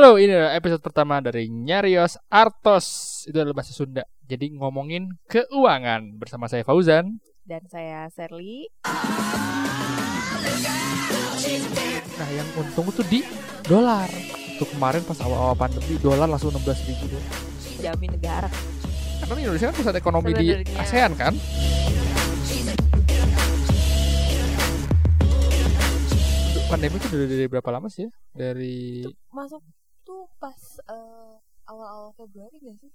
Halo, ini adalah episode pertama dari Nyarios Artos. Itu adalah bahasa Sunda. Jadi ngomongin keuangan bersama saya Fauzan. Dan saya Serly. Nah, yang untung itu di dolar. Untuk kemarin pas awal-awal pandemi dolar langsung 16 ribu deh. Jamin negara. Karena Indonesia kan pusat ekonomi di. ASEAN kan. Pandemi itu dari, dari berapa lama sih ya? Dari Masuk tuh pas eh, awal-awal Februari gak sih?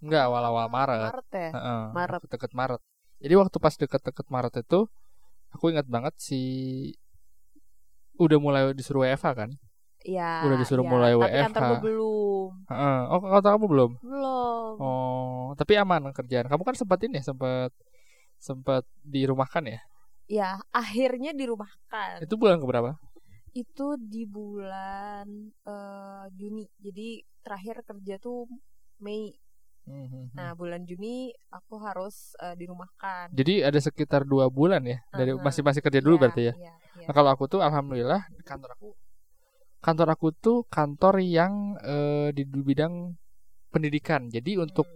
enggak awal-awal Maret. Maret ya? Heeh, Maret. deket Maret. Jadi waktu pas deket-deket Maret itu aku ingat banget si udah mulai disuruh WFH kan? Iya. Udah disuruh iya. mulai Tapi WFH. kantor gue belum. Heeh. Oh, kata kamu belum? Belum. Oh, tapi aman kerjaan. Kamu kan sempat ini ya, sempat sempat dirumahkan ya? Ya, akhirnya dirumahkan. Itu bulan keberapa? Itu di bulan eh, Juni. Jadi terakhir kerja tuh Mei. Mhm. Nah, bulan Juni aku harus eh, dirumahkan. Jadi ada sekitar dua bulan ya dari Heeh. masih masih kerja dulu Iya, berarti ya. Iya, iya. Nah, kalau aku tuh alhamdulillah kantor aku kantor aku tuh kantor yang eh, di bidang pendidikan. Jadi untuk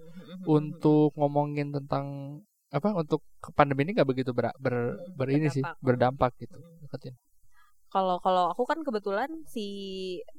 Hmm, untuk ngomongin tentang apa untuk pandemi ini nggak begitu ber, ber, ber ini sih berdampak. berdampak gitu. Hmm. Kalau kalau aku kan kebetulan si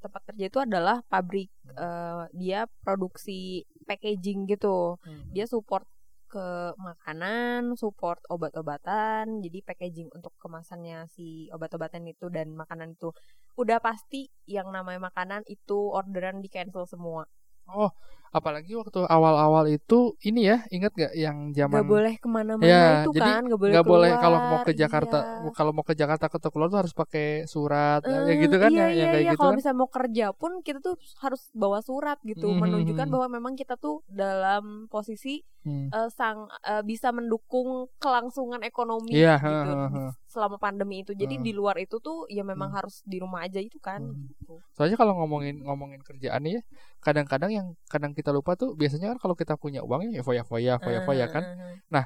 tempat kerja itu adalah pabrik eh, dia produksi packaging gitu. Dia support ke makanan support obat-obatan. Jadi packaging untuk kemasannya si obat-obatan itu dan makanan itu. Udah pasti yang namanya makanan itu orderan di cancel semua. Oh, apalagi waktu awal-awal itu ini ya, ingat gak yang zaman Gak boleh ke mana-mana Ya, itu jadi kan Gak boleh nggak boleh kalau mau ke Jakarta iya. kalau mau ke Jakarta ke keluar tuh harus pakai surat ya Eh, gitu kan iya, yang, yang iya, kayak iya. gitu kalau kan misalnya mau kerja pun kita tuh harus bawa surat gitu Mhm, menunjukkan bahwa memang kita tuh dalam posisi Hmm. eh, sang eh, bisa mendukung kelangsungan ekonomi Iya, gitu heeh, heeh. selama pandemi itu jadi Heeh. di luar itu tuh ya memang Hmm. harus di rumah aja itu kan Hmm. gitu. Soalnya kalau ngomongin ngomongin kerjaan ya, kadang-kadang yang kadang kita lupa tuh biasanya kan kalau kita punya uang ya foya-foya, foya-foya kan. Eh, eh, eh.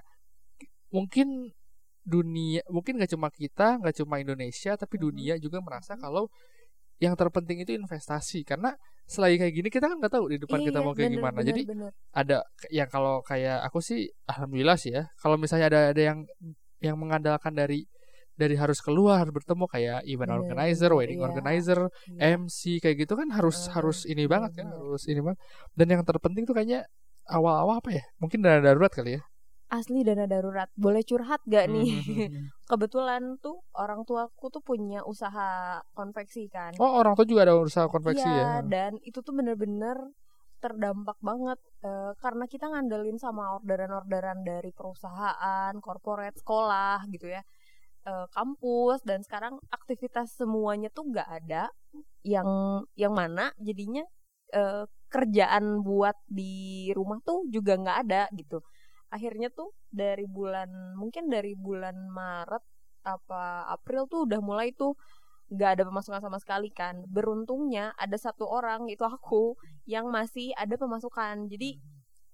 Mungkin dunia, mungkin nggak cuma kita, nggak cuma Indonesia, tapi dunia juga merasa kalau yang terpenting itu investasi karena selain kayak gini kita kan nggak tahu di depan kita Iya, mau kayak bener, gimana. bener, Jadi bener. ada yang kalau kayak aku sih alhamdulillah sih ya kalau misalnya ada ada yang yang mengandalkan dari dari harus keluar harus bertemu kayak event Bener, organizer, wedding iya. organizer, Iya. MC kayak gitu kan harus Heeh, harus ini banget kan harus ini banget. Dan yang terpenting tuh kayaknya awal-awal apa ya? Mungkin dana darurat kali ya. asli dana darurat boleh curhat gak nih Hmm, hmm, hmm. kebetulan tuh orang tuaku tuh punya usaha konveksi kan Oh orang tuh juga ada usaha konveksi ya. Iya, dan itu tuh bener-bener terdampak banget eh, karena kita ngandelin sama orderan-orderan dari perusahaan, corporate, sekolah gitu ya, eh, kampus dan sekarang aktivitas semuanya tuh nggak ada yang yang mana jadinya eh, kerjaan buat di rumah tuh juga nggak ada gitu. Akhirnya tuh dari bulan mungkin dari bulan Maret apa April tuh udah mulai tuh nggak ada pemasukan sama sekali kan beruntungnya ada satu orang itu aku yang masih ada pemasukan jadi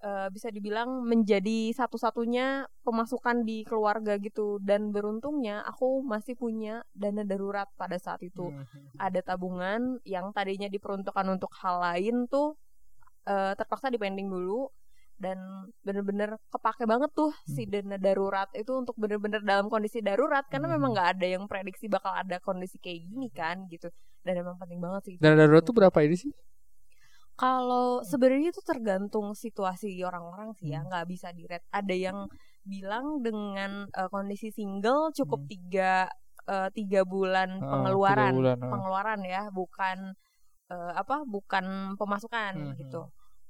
eh, bisa dibilang menjadi satu-satunya pemasukan di keluarga gitu dan beruntungnya aku masih punya dana darurat pada saat itu Hmm, hmm. ada tabungan yang tadinya diperuntukkan untuk hal lain tuh eh, terpaksa dipending dulu dan bener-bener kepake banget tuh si dana darurat itu untuk bener-bener dalam kondisi darurat karena Hmm. memang nggak ada yang prediksi bakal ada kondisi kayak gini kan gitu dan emang penting banget sih. Dana darurat tuh berapa ini sih? Kalau sebenarnya itu tergantung situasi orang-orang sih ya Hmm. nggak bisa direct ada yang bilang dengan eh, kondisi single cukup Hmm. tiga eh, tiga bulan Ah, tiga pengeluaran bulan, ah. pengeluaran ya bukan eh, apa bukan pemasukan Hmm, gitu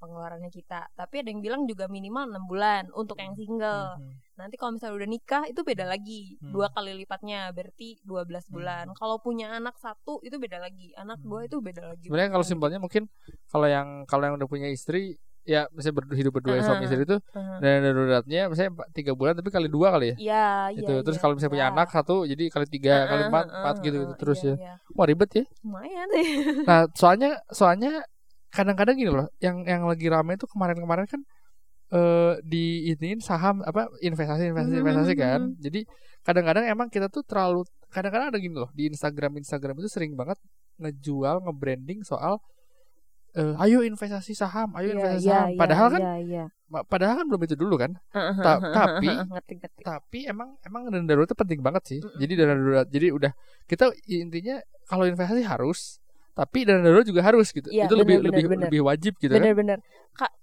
pengeluarannya kita tapi ada yang bilang juga minimal enam bulan untuk yang single Hmm, hmm. nanti kalau misalnya udah nikah itu beda lagi Hmm. dua kali lipatnya berarti 12 bulan kalau punya anak satu itu beda lagi anak Hmm. dua itu beda lagi Sebenarnya kalau Hmm. simpelnya mungkin kalau yang kalau yang udah punya istri ya misalnya ber- hidup berdua suami Heeh. istri itu Heeh. dana daruratnya misalnya tiga bulan tapi kali dua kali ya. Iya, iya. itu terus iya, kalau misalnya punya iya. anak satu jadi kali tiga kali Heeh, empat heeh, empat gitu, gitu heeh, terus iya, ya iya. wah ribet ya Lumayan. nah soalnya soalnya kadang-kadang gini loh yang yang lagi rame itu kemarin-kemarin kan eh di iniin saham apa investasi investasi Mhm, investasi mhm, kan mhm. jadi kadang-kadang emang kita tuh terlalu kadang-kadang ada gini loh di Instagram Instagram itu sering banget ngejual nge-branding soal eh, ayo investasi saham, ayo Iya, investasi iya, saham. iya, Padahal kan iya, iya. ma- padahal kan belum itu dulu kan. Ta- tapi ngerti ngerti. tapi emang emang dana darurat itu penting banget sih. Mm-mm. Jadi dana darurat jadi udah kita intinya kalau investasi harus tapi dana darurat juga harus gitu. Iya, itu lebih benar, lebih benar. lebih wajib gitu kan. Bener-bener.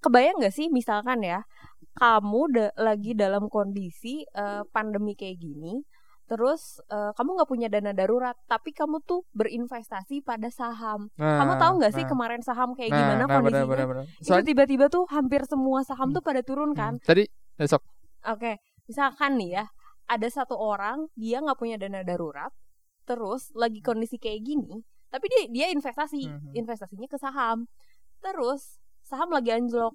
Kebayang gak sih misalkan ya, kamu da- lagi dalam kondisi eh, pandemi kayak gini, terus eh, kamu nggak punya dana darurat, tapi kamu tuh berinvestasi pada saham. Nah, kamu tahu nggak sih nah, kemarin saham kayak nah, gimana nah, kondisinya? Itu Soalnya- tiba-tiba tuh hampir semua saham Hmm. tuh pada turun kan? hmm, tadi besok Oke, misalkan nih ya, ada satu orang dia nggak punya dana darurat, terus lagi kondisi kayak gini, tapi dia dia investasi, Mhm. investasinya ke saham, terus saham lagi anjlok,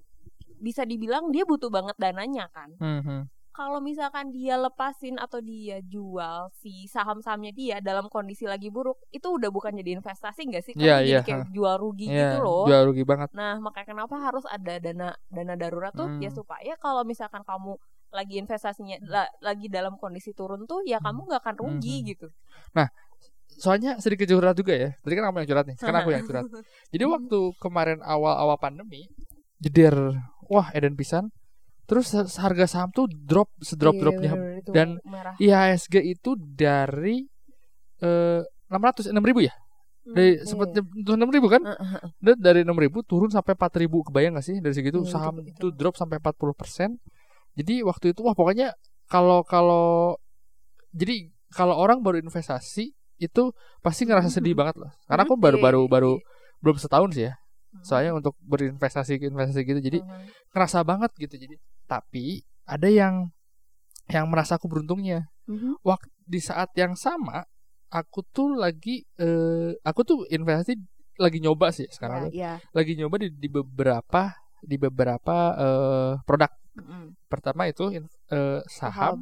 bisa dibilang dia butuh banget dananya kan. Hmm, hmm. Kalau misalkan dia lepasin atau dia jual si saham-sahamnya dia dalam kondisi lagi buruk, itu udah bukan jadi investasi nggak sih? Iya, jadi iya, kayak jual rugi Iya, gitu loh. jual rugi banget. Nah, makanya kenapa harus ada dana dana darurat tuh ya Hmm. supaya kalau misalkan kamu lagi investasinya la- lagi dalam kondisi turun tuh ya kamu nggak akan rugi Hmm. gitu. Soalnya sedikit curhat juga ya. Tadi kan kamu yang curhat nih, sekarang aku yang curhat. Jadi waktu kemarin awal-awal pandemi, jeder, wah Eden pisan. Terus harga saham tuh drop sedrop-dropnya. Iya, bener-bener itu Dan merah. IHSG itu dari eh 600 6000 ya? Hmm, Dari iya. sempat nyentuh 6000 kan? Dan dari 6000 turun sampai 4000. Kebayang gak sih dari segitu Iya, itu- saham itu. itu drop sampai 40%. Jadi waktu itu wah pokoknya kalau kalau jadi kalau orang baru investasi itu pasti ngerasa sedih banget loh. Karena aku baru baru baru belum setahun sih ya. Hmm. Soalnya untuk berinvestasi investasi gitu jadi Mhm. ngerasa banget gitu jadi. Tapi ada yang yang merasa aku beruntungnya. Waktu di saat yang sama aku tuh lagi eh aku tuh investasi lagi nyoba sih sekarang tuh. Ya, ya. Lagi nyoba di, di beberapa di beberapa eh produk. Pertama itu in- eh, Saham. saham.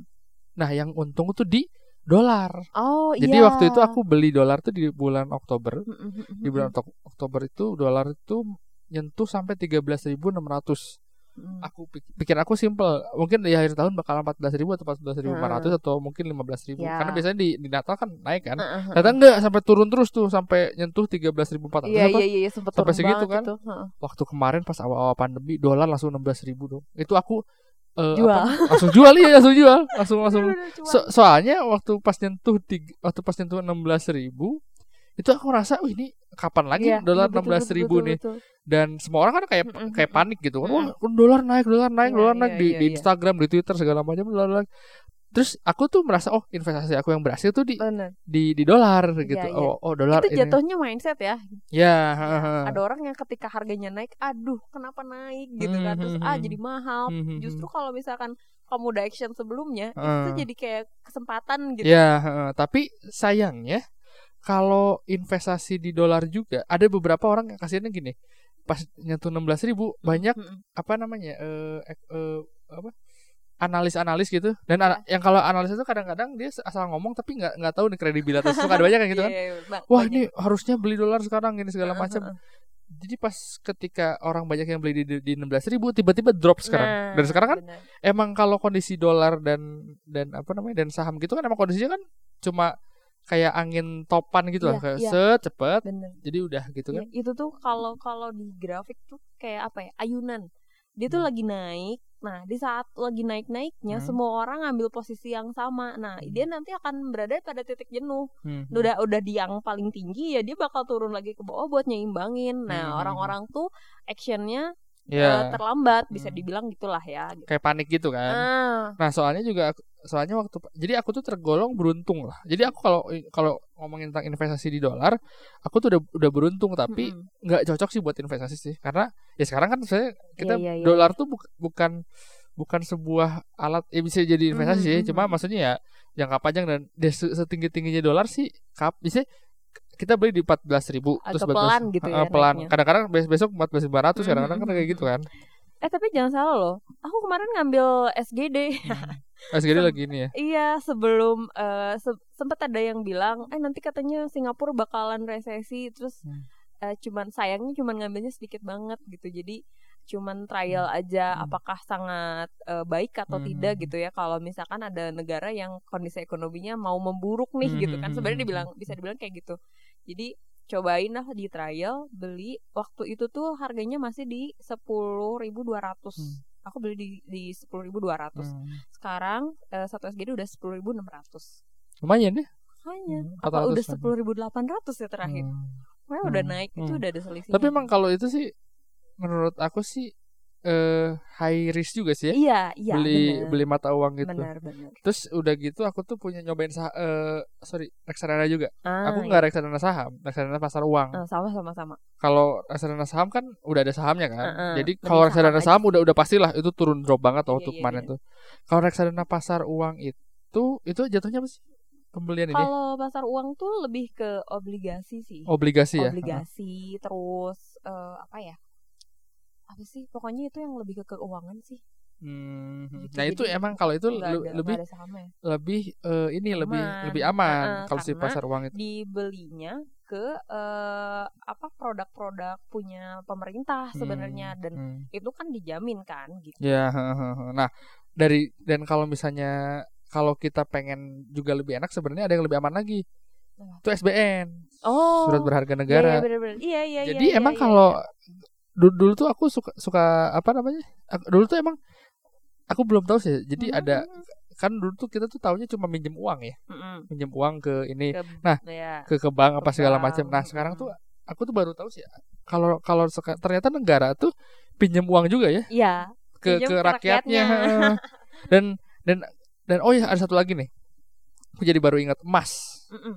Nah, yang untung tuh di dolar. Oh Jadi iya. waktu itu aku beli dolar tuh di bulan Oktober. Mhm, mhm, Di bulan Okto- Oktober itu dolar itu nyentuh sampai 13.600. mhm. Aku pik- pikir aku simple. Mungkin di akhir tahun bakal 14.000 atau 14.500 Hmm. atau mungkin 15.000. Ya. Karena biasanya di, di Natal kan naik kan. Heeh. Ternyata enggak sampai turun terus tuh sampai nyentuh 13.400 Iya apa? iya iya sempat Sampai segitu kan? itu. Waktu kemarin pas awal-awal pandemi dolar langsung 16.000 dong. Itu aku eh, Jual. apa, langsung jual iya langsung jual. Langsung langsung. So- soalnya waktu pas nyentuh tiga, waktu pas nyentuh 16.000 itu aku ngerasa wih ini kapan lagi Iya, dolar iya, betul, 16.000 betul, betul, nih betul. dan semua orang kan kayak Mm-mm, kayak panik gitu kan wah Mm-mm. dolar naik dolar naik Iya, dolar naik iya, di, iya, di iya. Instagram di Twitter segala macam dolar naik terus aku tuh merasa oh investasi aku yang berhasil tuh di Bener. di di dolar gitu iya. oh oh dolar Itu ini jatuhnya mindset ya. ya Ada orang yang ketika harganya naik, aduh kenapa naik gitu kan. Terus Hmm, ah hmm, jadi mahal. hmm, hmm, Justru kalau misalkan kamu udah action sebelumnya, itu Hmm. tuh jadi kayak kesempatan gitu. Ya, tapi sayangnya kalau investasi di dolar juga ada beberapa orang yang kasihannya gini. Pas nyentuh 16.000 ribu banyak apa namanya? eh ek- eh, apa? Analis-analis gitu. Dan Iya. ana- yang kalau analis itu kadang-kadang dia asal ngomong tapi nggak nggak tahu nih kredibilitas itu ada banyak yang gitu kan. Iya, iya, ba- Wah, banyak. ini harusnya beli dolar sekarang ini segala macam. heeh. Jadi pas ketika orang banyak yang beli di, di 16.000 ribu tiba-tiba drop sekarang. Nah, Dan sekarang kan bener. emang kalau kondisi dolar dan dan apa namanya dan saham gitu kan emang kondisinya kan cuma kayak angin topan gitu lah Iya, kayak iya. cepet bener. jadi udah gitu Iya, kan itu tuh kalau kalau di grafik tuh kayak apa ya ayunan dia tuh Hmm. lagi naik nah di saat lagi naik naiknya Hmm. semua orang ngambil posisi yang sama nah Hmm. dia nanti akan berada pada titik jenuh Hmm. udah udah di yang paling tinggi ya dia bakal turun lagi ke bawah buat nyeimbangin nah Hmm. orang-orang tuh actionnya ya eh, terlambat bisa Hmm. dibilang gitulah ya gitu. kayak panik gitu kan ah nah soalnya juga soalnya waktu jadi aku tuh tergolong beruntung lah jadi aku kalau kalau ngomongin tentang investasi di dolar aku tuh udah udah beruntung tapi mm-mm. nggak cocok sih buat investasi sih karena ya sekarang kan saya kita Iya, iya, iya, dolar tuh buk- bukan bukan sebuah alat ya bisa jadi investasi sih mhm, cuma mhm. maksudnya ya jangka panjang dan setinggi tingginya dolar sih kap bisa kita beli di 14.000 ribu Agak pelan gitu ya pelan. kadang-kadang bes- besok 14.500 Mhm, kadang-kadang kan kayak gitu kan. Eh tapi jangan salah loh. Aku kemarin ngambil SGD SGD Sem- lagi ini ya? Iya, sebelum eh se- sempat ada yang bilang, eh nanti katanya Singapura bakalan resesi, terus Hmm. eh, cuman sayangnya cuman ngambilnya sedikit banget gitu. Jadi cuman trial aja Hmm. apakah sangat eh, baik atau Hmm, tidak hmm, gitu ya. Kalau misalkan ada negara yang kondisi ekonominya mau memburuk nih Hmm, gitu hmm, kan. hmm, Sebenarnya hmm, dibilang hmm. bisa dibilang kayak gitu. Jadi cobain lah di trial beli waktu itu tuh harganya masih di sepuluh ribu dua ratus Hmm. aku beli di di sepuluh ribu dua ratus Hmm. sekarang eh, satu SGD udah sepuluh ribu enam ratus Lumayan ya. hanya Hmm, apa 400 udah sepuluh ribu delapan ratus ya terakhir Hmm. Wah, udah Hmm, naik itu hmm. udah ada selisih Tapi emang kalau itu sih menurut aku sih eh high risk juga sih ya. iya iya beli bener. beli mata uang gitu. benar benar Terus udah gitu aku tuh punya nyobain sah eh sorry reksadana juga. ah, aku nggak reksadana saham, reksadana pasar uang. iya. Ah, sama sama sama Kalau reksadana saham kan udah ada sahamnya kan. Heeh, Jadi lebih kalau saham reksadana aja saham udah udah pastilah itu turun drop banget waktu iya, kemarin iya. tuh. Kalau reksadana pasar uang itu itu jatuhnya apa sih? Pembelian ini kalau pasar uang tuh lebih ke obligasi sih obligasi ya. obligasi terus eh, apa ya apa sih pokoknya itu yang lebih ke keuangan sih Hmm, Gitu, Nah itu emang kalau itu ada, lebih sahamnya lebih eh, ini lebih Aman. lebih aman Heeh, kalau si pasar uang itu. dibelinya ke eh, apa produk-produk punya pemerintah sebenarnya Hmm, dan hmm. itu kan dijamin kan gitu Ya, nah dari dan kalau misalnya kalau kita pengen juga lebih enak sebenarnya ada yang lebih aman lagi. Itu SBN, oh surat berharga iya, negara. iya, bener-bener. iya iya iya, Jadi iya, emang iya, kalau iya. Dulu, dulu tuh aku suka suka apa namanya? Aku- Dulu tuh emang aku belum tahu sih. Jadi Mhm, ada kan dulu tuh kita tuh taunya cuma minjem uang ya, Mm-mm. minjem uang ke ini Ke- Nah, ya. ke ke bank apa Ke segala bank, macam. Nah, sekarang mm. tuh aku tuh baru tahu sih kalau kalau ternyata negara tuh pinjem uang juga ya iya ke Pinjam ke ke rakyatnya. rakyatnya. dan dan dan oh ya ada satu lagi nih. Aku jadi baru ingat emas. Mm-mm.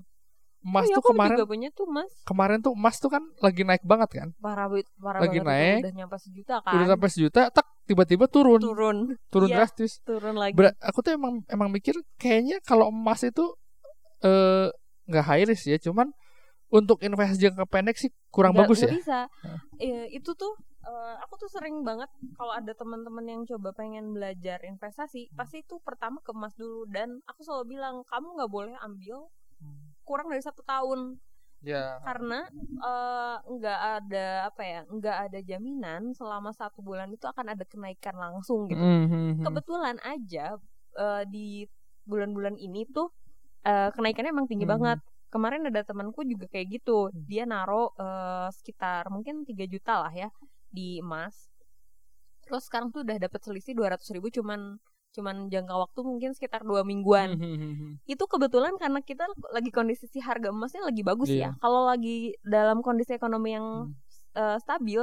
Emas Oh, iya, tuh kemarin juga punya tuh mas kemarin tuh emas tuh kan lagi naik banget kan. parah parah Lagi banget naik, udah nyampe sejuta kan Udah sampai sejuta, tak tiba-tiba turun, turun turun Iya, drastis. turun lagi Ber- aku tuh emang emang mikir kayaknya kalau emas itu eh nggak high risk ya, cuman untuk investasi jangka pendek sih kurang Nggak- bagus nggak ya. bisa Iya, itu tuh eh, aku tuh sering banget kalau ada teman-teman yang coba pengen belajar investasi Hmm. pasti itu pertama ke emas dulu dan aku selalu bilang kamu nggak boleh ambil. Kurang dari satu tahun Ya. karena eh, nggak ada apa ya nggak ada jaminan selama satu bulan itu akan ada kenaikan langsung gitu Mhm. kebetulan aja eh, di bulan-bulan ini tuh eh, kenaikannya emang tinggi Hmm. banget kemarin ada temanku juga kayak gitu dia naro eh, sekitar mungkin 3 juta lah ya di emas terus sekarang tuh udah dapat selisih 200 ribu cuman cuman jangka waktu mungkin sekitar dua mingguan Mhm. itu kebetulan karena kita lagi kondisi harga emasnya lagi bagus Iya. ya kalau lagi dalam kondisi ekonomi yang eh, stabil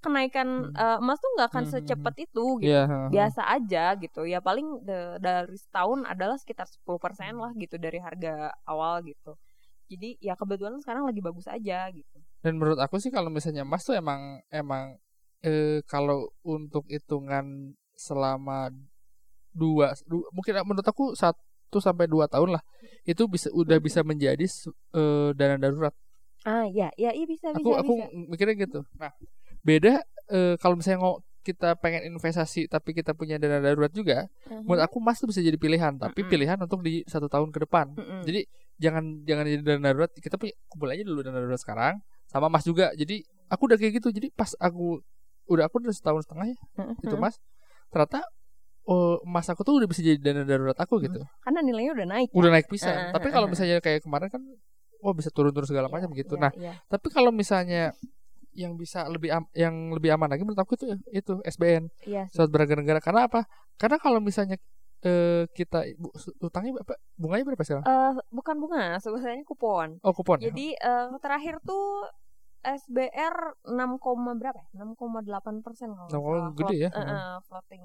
kenaikan Hmm. eh, emas tuh nggak akan Hmm, secepat itu gitu Iya. heeh. biasa aja gitu ya paling de- dari setahun adalah sekitar 10% lah gitu dari harga awal gitu jadi ya kebetulan sekarang lagi bagus aja gitu Dan menurut aku sih kalau misalnya emas tuh emang emang eh, kalau untuk hitungan selama dua, du- mungkin menurut aku satu sampai dua tahun lah itu bisa udah bisa menjadi eh, dana darurat. ah ya ya iya bisa Aku bisa aku bisa mikirnya gitu. Nah beda eh, kalau misalnya ngo kita pengen investasi tapi kita punya dana darurat juga, Mhm. menurut aku emas tuh bisa jadi pilihan, tapi Mm-mm. pilihan untuk di satu tahun ke depan. Mm-mm. Jadi jangan jangan jadi dana darurat kita punya kumpul aja dulu dana darurat sekarang sama mas juga jadi aku udah kayak gitu jadi pas aku udah aku udah setahun setengah ya itu Mhm. mas ternyata oh, emas aku tuh udah bisa jadi dana darurat aku gitu karena nilainya udah naik udah kan? naik pisan Heeh, tapi kalau heeh. misalnya kayak kemarin kan wah bisa turun-turun segala Iya, macam gitu iya, nah iya. tapi kalau misalnya yang bisa lebih am- yang lebih aman lagi menurut aku itu itu SBN iya sih. surat berharga negara karena apa karena kalau misalnya eh, kita bu, utangnya berapa bunganya berapa sekarang Eh, bukan bunga sebenarnya kupon oh kupon ya? jadi eh, terakhir tuh SBR 6, koma berapa ya? 6,8 persen kalau Oh, gede ya. Float- eh, eh, floating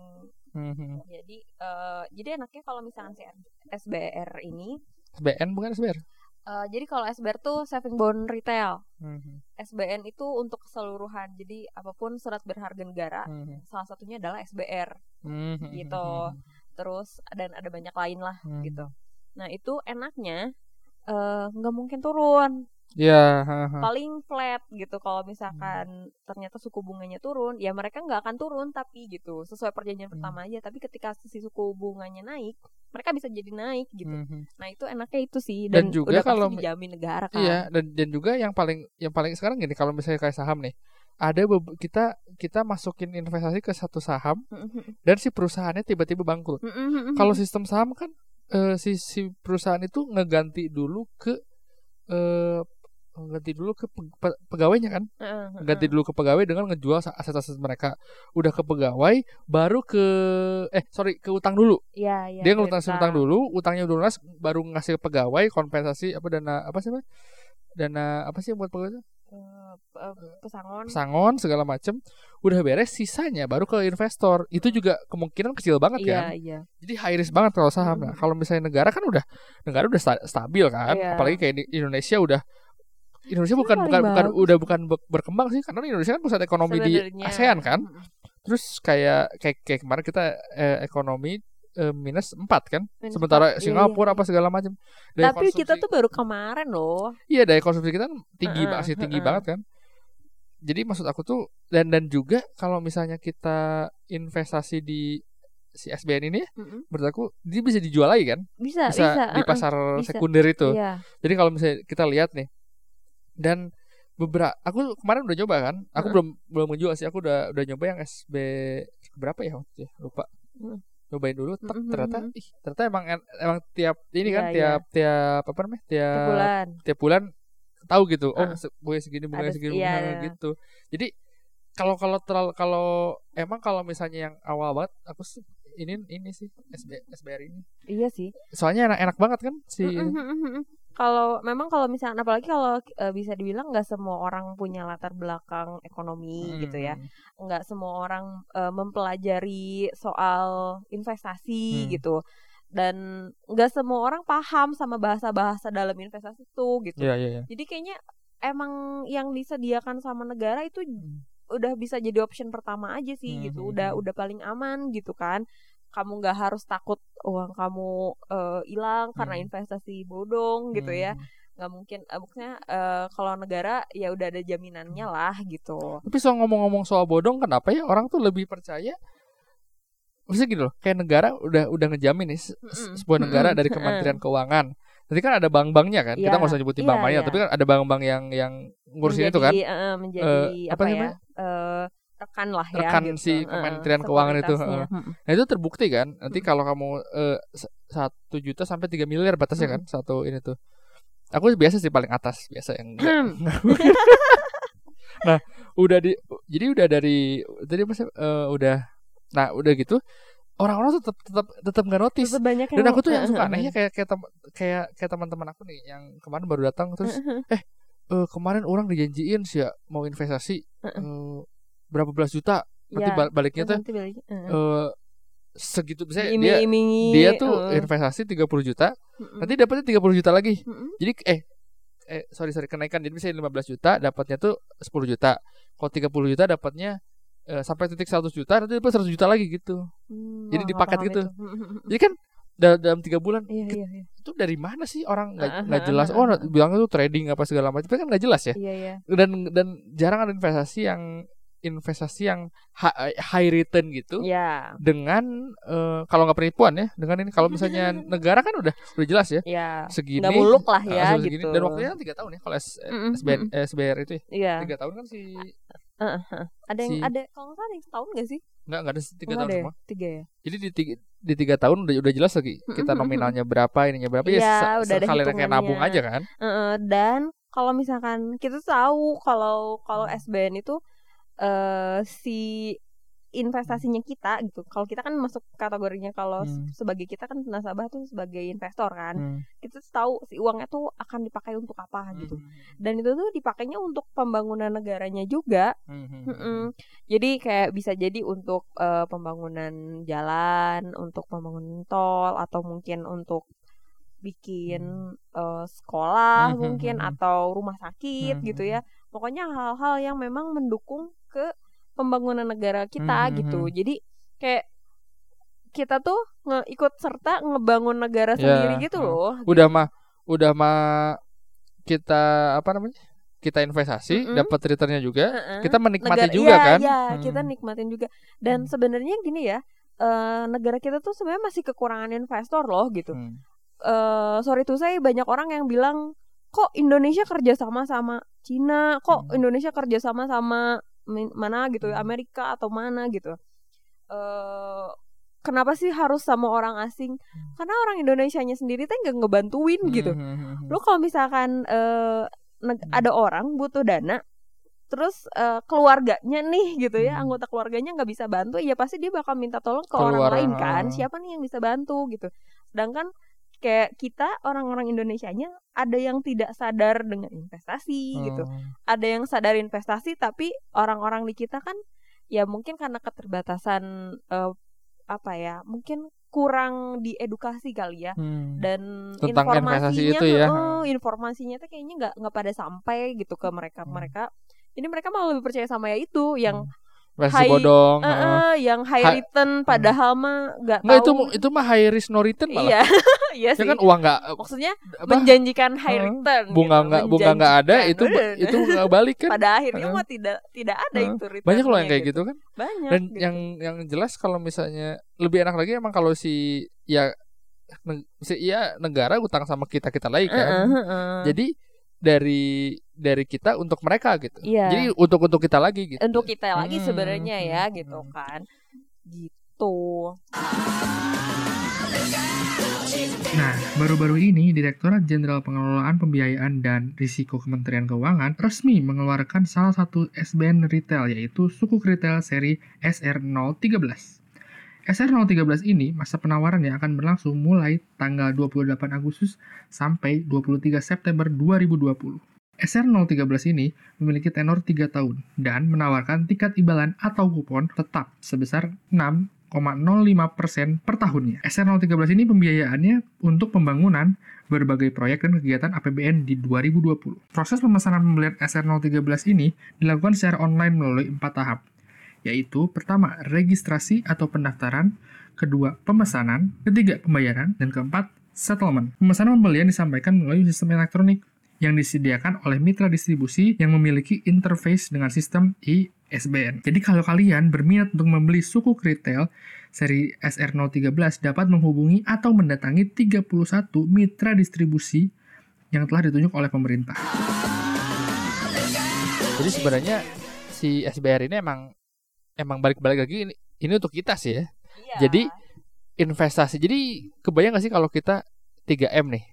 Mhm. jadi eh, jadi enaknya kalau misalkan si SBR ini SBN bukan SBR eh, jadi kalau SBR tuh saving bond retail Mhm. SBN itu untuk keseluruhan jadi apa pun surat berharga negara Mhm. salah satunya adalah SBR Mhm. gitu terus dan ada banyak lain lah Mhm. gitu nah itu enaknya eh, nggak mungkin turun Ya, haha. paling flat gitu kalau misalkan ternyata suku bunganya turun ya mereka nggak akan turun tapi gitu sesuai perjanjian Hmm. pertama aja tapi ketika si suku bunganya naik mereka bisa jadi naik gitu Mhm. nah itu enaknya itu sih Dan dan, juga udah kalau- dijamin negara kan Iya, dan dan juga yang paling yang paling sekarang gini kalau misalnya kayak saham nih, ada kita kita masukin investasi ke satu saham dan si perusahaannya tiba-tiba bangkrut. Kalau sistem saham kan eh, si si perusahaan itu ngeganti dulu ke eh, ganti dulu ke pe- pe- pegawainya kan Heeh, ganti heeh. dulu ke pegawai dengan ngejual aset-aset mereka udah ke pegawai baru ke eh sorry ke utang dulu Iya, iya. dia ngutang utang dulu utangnya udah lunas baru ngasih ke pegawai kompensasi apa dana apa sih dana apa sih buat pegawai? Eh, eh, pesangon. pesangon segala macem udah beres sisanya baru ke investor itu juga kemungkinan kecil banget Iya, kan iya. jadi high risk banget kalau saham nah Mhm. kalau misalnya negara kan udah negara udah sta- stabil kan Iya. apalagi kayak di Indonesia udah Indonesia bukan paling bukan bukan udah bukan be- berkembang sih karena Indonesia kan pusat ekonomi di. ASEAN kan terus kayak kayak, kayak kemarin kita eh, ekonomi eh, minus 4 kan Minus sementara empat, iya, Singapura iya. apa segala macam Tapi kita konsumsi- tuh baru kemarin loh. iya daya konsumsi kita kan tinggi Heeh, masih tinggi heeh. banget kan jadi maksud aku tuh dan dan juga kalau misalnya kita investasi di si SBN ini Mm-mm. menurut aku dia bisa dijual lagi kan Bisa, bisa, bisa. di uh-uh. pasar bisa. sekunder itu Iya. jadi kalau misalnya kita lihat nih dan beberapa aku kemarin udah nyoba kan aku belum belum menjual sih aku udah udah nyoba yang SB berapa ya waktu itu ya? lupa Hmm. nyobain dulu tek, Mhm, ternyata mhm. ih ternyata emang emang tiap ini kan Iya, tiap tiap apa namanya tiap Tiap bulan. tiap bulan tahu gitu oh bunga segini bunga Ada- segini iya, bunga iya. gitu jadi kalau kalau terlalu kalau emang kalau misalnya yang awal banget aku sih ini ini sih SB, SBR ini Iya sih. soalnya enak-enak banget kan si mm-mm. Kalau memang kalau misalnya apalagi kalau eh, bisa dibilang nggak semua orang punya latar belakang ekonomi gitu ya. Hmm. nggak semua orang eh, mempelajari soal investasi Hmm. gitu dan nggak semua orang paham sama bahasa-bahasa dalam investasi itu gitu Iya iya iya. jadi kayaknya emang yang disediakan sama negara itu Hmm. udah bisa jadi option pertama aja sih Hmm, gitu hmm, udah hmm. udah paling aman gitu kan kamu nggak harus takut uang kamu eh, hilang karena Hmm. investasi bodong gitu ya Hmm. nggak mungkin eh, maksudnya eh, kalau negara ya udah ada jaminannya Hmm. lah gitu Tapi soal ngomong-ngomong soal bodong, kenapa ya orang tuh lebih percaya? Maksudnya gini loh, kayak negara udah udah ngejamin nih se- Mm-mm. sebuah negara dari Kementerian Keuangan. Nanti kan ada bank-banknya kan, kita Iya. nggak usah nyebutin Iya, bank-banknya, iya. tapi kan ada bank-bank yang yang ngurusin itu kan, eh, menjadi Eh, apa apa, ya namanya? eh, rekan lah ya Rekan gitu. si Kementerian Keuangan itu. Mm-mm. Nah itu terbukti kan, nanti Mm. kalau kamu eh, satu juta sampai 3 miliar batasnya Mm. kan, satu ini tuh. Aku biasa sih paling atas, biasa yang enggak. nah udah di jadi udah dari tadi apa sih eh, udah nah udah gitu orang-orang tetap tetap tetap nggak notice banyak dan aku tuh yang suka eh, anehnya kayak kayak tem- kayak kayak teman-teman aku nih yang kemarin baru datang terus eh eh, kemarin orang dijanjiin sih ya mau investasi Heeh. Berapa belas juta nanti bal- baliknya tuh nanti balik- eh, segitu misalnya dia dia tuh eh. investasi 30 juta Mm-mm. nanti dapatnya 30 juta lagi Mm-mm. jadi eh eh sorry sorry kenaikan jadi misalnya 15 juta dapatnya tuh 10 juta kalau 30 juta dapatnya eh, sampai titik 100 juta nanti dapat 100 juta lagi gitu Hmm, jadi dipaket gitu. itu. Jadi kan da- dalam tiga bulan Iya iya iya. itu dari mana sih orang nggak nggak jelas oh bilangnya tuh trading apa segala macam tapi kan nggak jelas ya Iya iya. dan dan jarang ada investasi yang investasi yang hi- high return gitu Iya. dengan eh, kalau nggak penipuan ya dengan ini kalau misalnya negara kan udah udah jelas ya Iya. segini Nggak muluk lah eh, ya segini, gitu. dan waktunya kan tiga tahun ya kalau S, mm-mm. eh, SBR itu ya Iya. tiga tahun kan si Ada yang si- ada kalau nggak salah ada setahun nggak sih? nggak nggak ada tiga tahun ada ya? semua Tiga ya. jadi di tiga, di tiga tahun udah udah jelas lagi kita nominalnya berapa ininya berapa ya se- udah ada kayak nabung aja kan Heeh, dan kalau misalkan kita tahu kalau kalau Hmm. SBN itu eh si investasinya kita gitu. Kalau kita kan masuk kategorinya kalau Hmm. se- sebagai kita kan nasabah tuh sebagai investor kan. Hmm. Kita tahu si uangnya tuh akan dipakai untuk apa gitu. Hmm. Dan itu tuh dipakainya untuk pembangunan negaranya juga. Hmm, hmm, Mm-mm. Jadi kayak bisa jadi untuk eh, pembangunan jalan, untuk pembangunan tol atau mungkin untuk bikin eh, sekolah Hmm, hmm, mungkin hmm, hmm. atau rumah sakit Hmm, gitu hmm, ya. Pokoknya hal-hal yang memang mendukung ke pembangunan negara kita Hmm, hmm, gitu. hmm. Jadi kayak kita tuh nge ikut serta ngebangun negara Ya, sendiri gitu oh. loh. udah mah udah mah kita apa namanya kita investasi Mm-mm. dapat returnnya juga Heeh. kita menikmati Negara- juga iya, kan Iya, Hmm. kita nikmatin juga. Dan Hmm. sebenarnya gini ya, eh, negara kita tuh sebenarnya masih kekurangan investor loh gitu. Hmm. Eh, sorry tuh saya banyak orang yang bilang kok Indonesia kerja sama sama Cina, kok Hmm. Indonesia kerja sama sama mana gitu, Hmm. Amerika atau mana gitu. Eh, kenapa sih harus sama orang asing? Karena orang Indonesianya sendiri tuh nggak ngebantuin gitu. Hmm, hmm, hmm, hmm. Lo kalau misalkan eh, neg- ada orang butuh dana terus eh, keluarganya nih gitu ya Hmm. anggota keluarganya nggak bisa bantu ya pasti dia bakal minta tolong ke Keluar, orang lain kan siapa nih yang bisa bantu gitu sedangkan kayak kita orang-orang Indonesianya ada yang tidak sadar dengan investasi gitu Oh. ada yang sadar investasi tapi orang-orang di kita kan ya mungkin karena keterbatasan eh, apa ya mungkin kurang diedukasi kali ya Hmm. dan Tentang informasinya itu ya. heeh, informasinya tuh kayaknya nggak nggak pada sampai gitu ke mereka Hmm. mereka jadi mereka malah lebih percaya sama ya itu yang Versi high- bodong. eh, heeh. eh, yang high Ha- return padahal mah nggak Enggak itu tahu itu mah high risk no return malah. iya iya Ya sih kan uang nggak maksudnya apa menjanjikan high Heeh. return bunga gitu, nggak bunga nggak ada itu itu nggak balik kan. pada akhirnya Heeh. mah tidak tidak ada Heeh. itu return Banyak loh yang kayak gitu kan. banyak Dan gitu. yang yang jelas kalau misalnya lebih enak lagi emang kalau si ya neg- si ya negara utang sama kita kita lagi kan. Heeh, heeh. Jadi dari dari kita untuk mereka gitu. Iya. Jadi untuk untuk kita lagi gitu. untuk kita lagi Hmm, sebenarnya ya hmm, gitu hmm. kan gitu Nah, baru-baru ini Direktorat Jenderal Pengelolaan Pembiayaan dan Risiko Kementerian Keuangan resmi mengeluarkan salah satu SBN retail yaitu Sukuk Retail seri SR013. SR013 ini masa penawarannya akan berlangsung mulai tanggal 28 Agustus sampai 23 September 2020. SR013 ini memiliki tenor 3 tahun dan menawarkan tingkat imbalan atau kupon tetap sebesar 6,05% per tahunnya. SR013 ini pembiayaannya untuk pembangunan berbagai proyek dan kegiatan APBN di 2020. Proses pemesanan pembelian SR013 ini dilakukan secara online melalui empat tahap, yaitu pertama registrasi atau pendaftaran, kedua pemesanan, ketiga pembayaran, dan keempat settlement. Pemesanan pembelian disampaikan melalui sistem elektronik yang disediakan oleh mitra distribusi yang memiliki interface dengan sistem ISBN. Jadi kalau kalian berminat untuk membeli sukuk retail seri SR013 dapat menghubungi atau mendatangi 31 mitra distribusi yang telah ditunjuk oleh pemerintah. Jadi sebenarnya si SBR ini emang emang balik-balik lagi ini, ini untuk kita sih ya. Iya. Jadi investasi. Jadi kebayang gak sih kalau kita 3M nih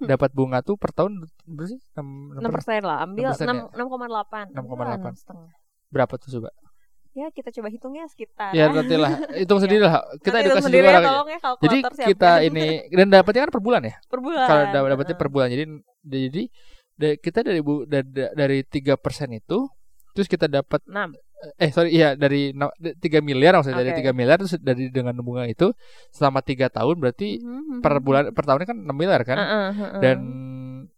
dapat bunga tuh per tahun berapa sih? 6, enam persen lah ambil 6% ya? enam enam koma delapan 6,8. setengah berapa tuh coba? ya kita coba hitungnya sekitar Ya nanti lah hitung sendiri lah. Kita Nanti edukasi ya, orang. ya Jadi siapkan. kita ini dan dapatnya kan per bulan ya. per bulan Kalau da- dapatnya per bulan. Jadi jadi kita dari bu, dari tiga persen itu terus kita dapat enam eh sorry iya dari 3 miliar maksudnya dari Oke. 3 miliar terus dari dengan bunga itu selama tiga tahun berarti Mhm, per mhm. bulan per tahunnya kan 6 miliar kan Heeh, heeh. dan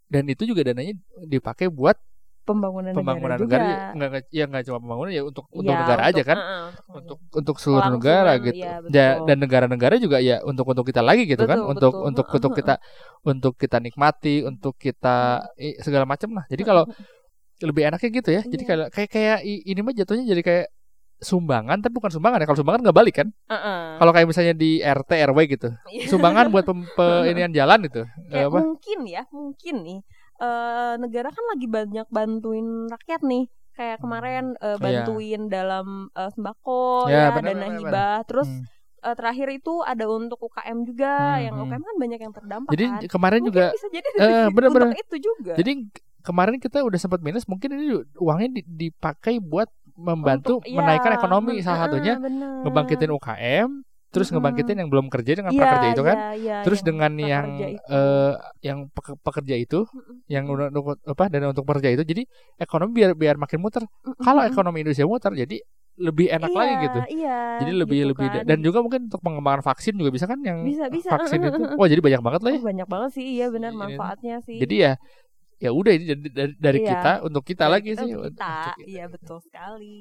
dan itu juga dananya dipakai buat pembangunan, pembangunan negara, negara, juga. nggak nggak- ya nggak cuma pembangunan ya untuk untuk Ya, negara aja untuk- kan heeh, untuk untuk seluruh Kelangsungan, negara gitu betul. dan negara-negara juga ya untuk untuk kita lagi gitu kan Betul, untuk betul. untuk untuk kita untuk kita nikmati untuk kita i- segala macam lah jadi kalau lebih enaknya gitu ya jadi Iya. kayak kayak kayak i- ini mah jatuhnya jadi kayak sumbangan tapi bukan sumbangan ya kalau sumbangan nggak balik kan Heeh. kalau kayak misalnya di RT RW gitu Iya. sumbangan buat inian jalan gitu kayak apa mungkin ya mungkin nih eh, negara kan lagi banyak bantuin rakyat nih kayak kemarin eh, Iya. bantuin dalam eh, sembako Ya, ya, benar, dana benar, hibah terus Hmm. eh, terakhir itu ada untuk UKM juga Hmm, yang hmm. UKM kan banyak yang terdampak jadi kan kemarin Mungkin juga bisa jadi dari- bener-bener. untuk itu juga jadi kemarin kita udah sempat minus mungkin ini uangnya di- dipakai buat membantu Untuk- menaikkan iya, ekonomi men- salah satunya eh, bener. ngebangkitin UKM terus Mm-mm. ngebangkitin yang belum kerja dengan Iya, prakerja itu kan iya, iya, terus yang dengan yang eh yang peke- pekerja itu Mm-mm. yang udah untuk apa dan untuk pekerja itu jadi ekonomi biar biar makin muter Mm-mm. kalau ekonomi Indonesia muter jadi lebih enak Iya, lagi gitu iya, jadi lebih gitu lebih kan. dan juga mungkin untuk pengembangan vaksin juga bisa kan yang bisa bisa vaksin itu wah jadi banyak banget lah ya Oh, banyak banget sih iya benar Ini- manfaatnya sih jadi ya ya udah ini dari, dari, Iya. kita untuk kita Dari lagi kita sih kita untuk kita. iya betul sekali